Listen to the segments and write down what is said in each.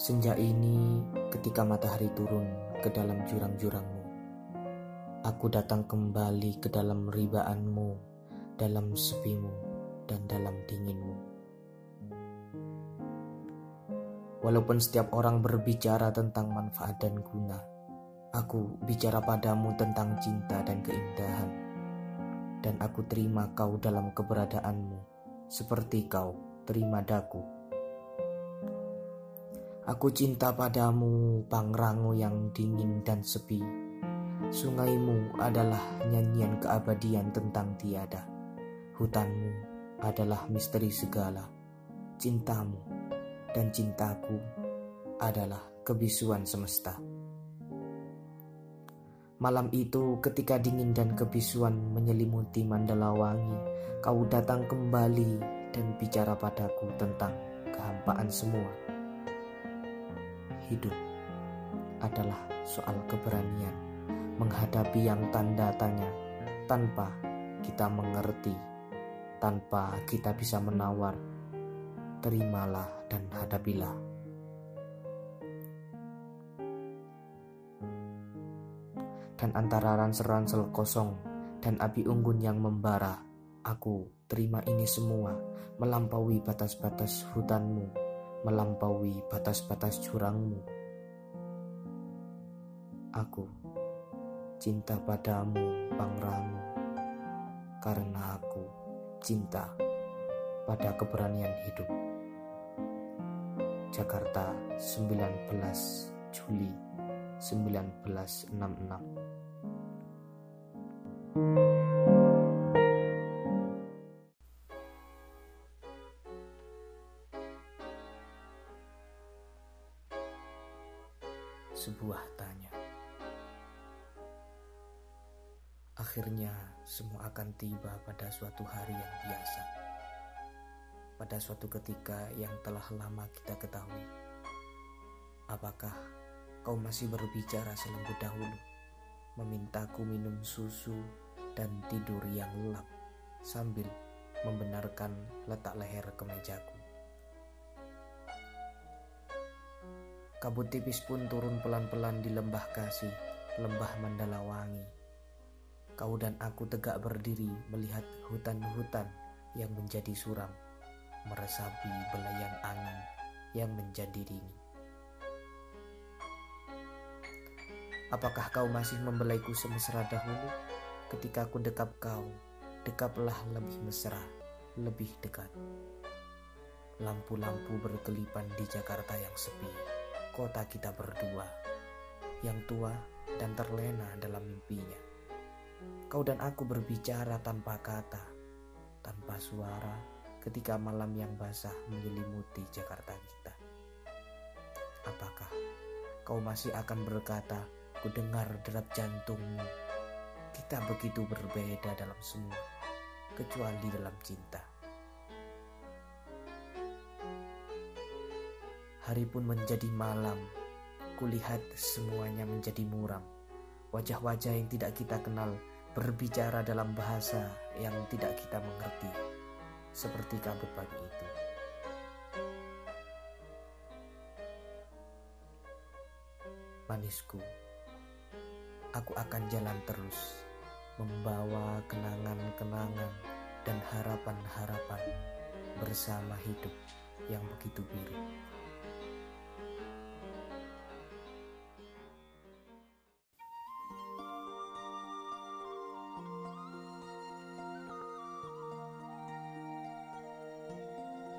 Senja ini, ketika matahari turun ke dalam jurang-jurangmu, aku datang kembali ke dalam ribaanmu, dalam sepimu, dan dalam dinginmu. Walaupun setiap orang berbicara tentang manfaat dan guna, aku bicara padamu tentang cinta dan keindahan, dan aku terima kau dalam keberadaanmu, seperti kau terima daku. Aku cinta padamu, Pangrango yang dingin dan sepi. Sungaimu adalah nyanyian keabadian tentang tiada. Hutanmu adalah misteri segala. Cintamu dan cintaku adalah kebisuan semesta. Malam itu ketika dingin dan kebisuan menyelimuti Mandalawangi, kau datang kembali dan bicara padaku tentang kehampaan semua hidup adalah soal keberanian menghadapi yang tanda tanya tanpa kita mengerti, tanpa kita bisa menawar. Terimalah dan hadapilah. Dan antara ransel-ransel kosong dan api unggun yang membara, aku terima ini semua melampaui batas-batas hutanmu melampaui batas-batas jurangmu. Aku cinta padamu, Pangrango, karena aku cinta pada keberanian hidup. Jakarta, 19 Juli 1966. Akhirnya, semua akan tiba pada suatu hari yang biasa, pada suatu ketika yang telah lama kita ketahui. Apakah kau masih berbicara selembut dahulu, memintaku minum susu dan tidur yang lelap sambil membenarkan letak leher kemejaku? Kabut tipis pun turun pelan-pelan di lembah kasih, lembah Mandalawangi. Kau dan aku tegak berdiri melihat hutan-hutan yang menjadi suram, meresapi belayan angin yang menjadi dingin. Apakah kau masih membelaiku semesra dahulu? Ketika aku dekap kau, dekaplah lebih mesra, lebih dekat. Lampu-lampu berkelipan di Jakarta yang sepi kota kita berdua, yang tua dan terlena dalam mimpinya. Kau dan aku berbicara tanpa kata, tanpa suara, ketika malam yang basah menyelimuti Jakarta kita. Apakah kau masih akan berkata, ku dengar derap jantungmu. Kita begitu berbeda dalam semua, kecuali dalam cinta. Hari pun menjadi malam. Kulihat semuanya menjadi muram. Wajah-wajah yang tidak kita kenal berbicara dalam bahasa yang tidak kita mengerti. Seperti kabut pagi itu. Manisku, aku akan jalan terus membawa kenangan-kenangan dan harapan-harapan bersama hidup yang begitu biru.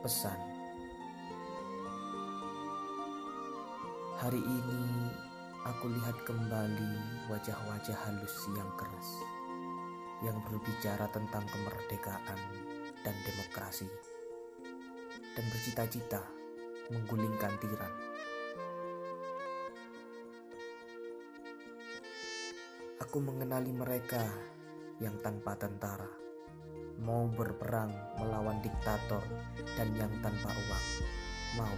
Pesan. Hari ini aku lihat kembali wajah-wajah halus yang keras yang berbicara tentang kemerdekaan dan demokrasi dan bercita-cita menggulingkan tiran. Aku mengenali mereka yang tanpa tentara mau berperang melawan diktator dan yang tanpa uang mau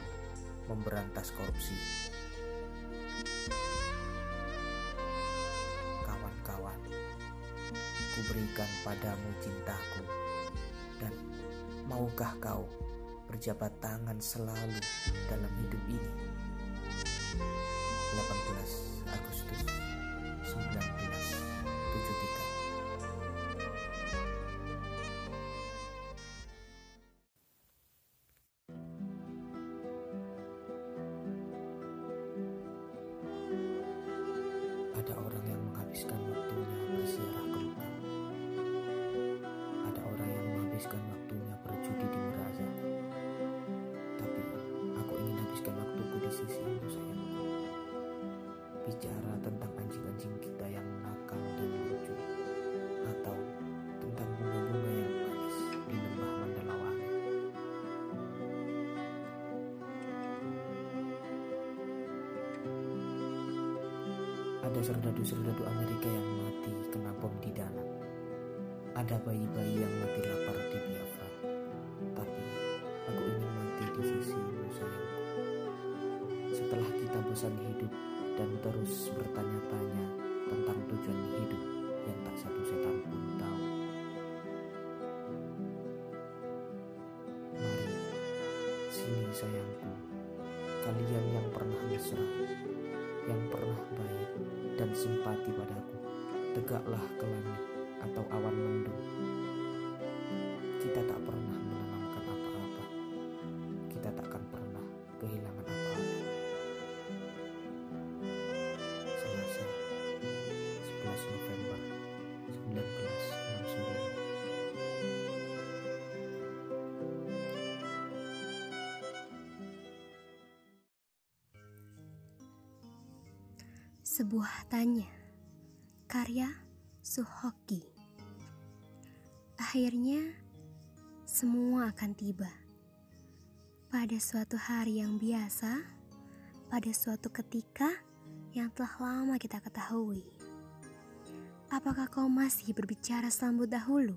memberantas korupsi. Kawan-kawan, ku berikan padamu cintaku dan maukah kau berjabat tangan selalu dalam Serdadu-serdadu Amerika yang mati kena bom di dalam. Ada bayi-bayi yang mati lapar di Biafra. Tapi aku ingin mati di sisimu sayangku. Setelah kita bosan hidup dan terus bertanya-tanya tentang tujuan hidup yang tak satu setan pun tahu. Mari, sini sayangku, kalian yang pernah mesra, yang pernah baik dan simpati padaku, tegaklah ke langit atau awan mendung. Kita tak pernah menanamkan apa-apa. Kita takkan pernah kehilangan Sebuah tanya Karya Suhoki. Akhirnya semua akan tiba. Pada suatu hari yang biasa Pada suatu ketika yang telah lama kita ketahui. Apakah kau masih berbicara selambut dahulu?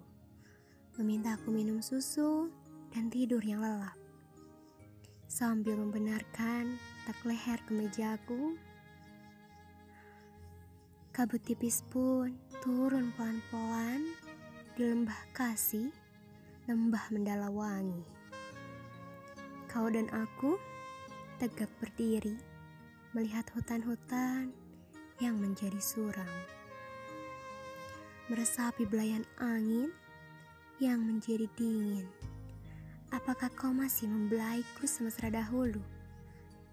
Meminta aku minum susu dan tidur yang lelap. Sambil membenarkan tak leher kemejaku Kabut tipis pun turun pelan-pelan di lembah kasih, lembah Mendalawangi. Kau dan aku tegak berdiri melihat hutan-hutan yang menjadi suram. Meresapi belayan angin yang menjadi dingin. Apakah kau masih membelaiku semesra dahulu?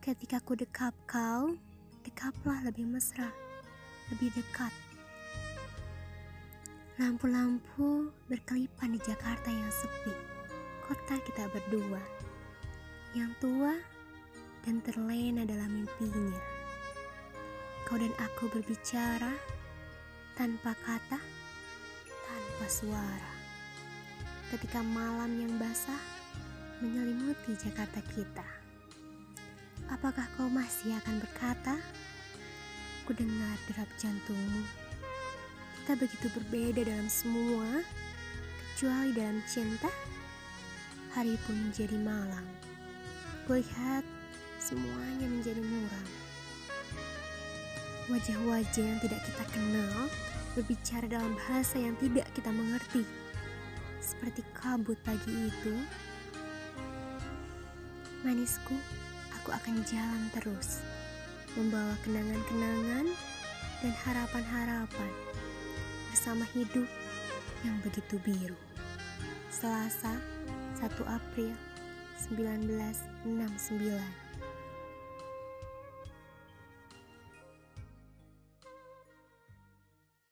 Ketika ku dekap kau, dekaplah lebih mesra lebih dekat. Lampu-lampu berkelipan di Jakarta yang sepi, kota kita berdua, yang tua dan terlena dalam mimpinya. Kau dan aku berbicara tanpa kata, tanpa suara. Ketika malam yang basah menyelimuti Jakarta kita, apakah kau masih akan berkata? Ku dengar derap jantungmu. Kita begitu berbeda dalam semua, kecuali dalam cinta. Hari pun menjadi malam. Kulihat semuanya menjadi muram. Wajah-wajah yang tidak kita kenal berbicara dalam bahasa yang tidak kita mengerti. Seperti kabut pagi itu. Manisku, aku akan jalan terus membawa kenangan-kenangan dan harapan-harapan bersama hidup yang begitu biru. Selasa, 1 April 1969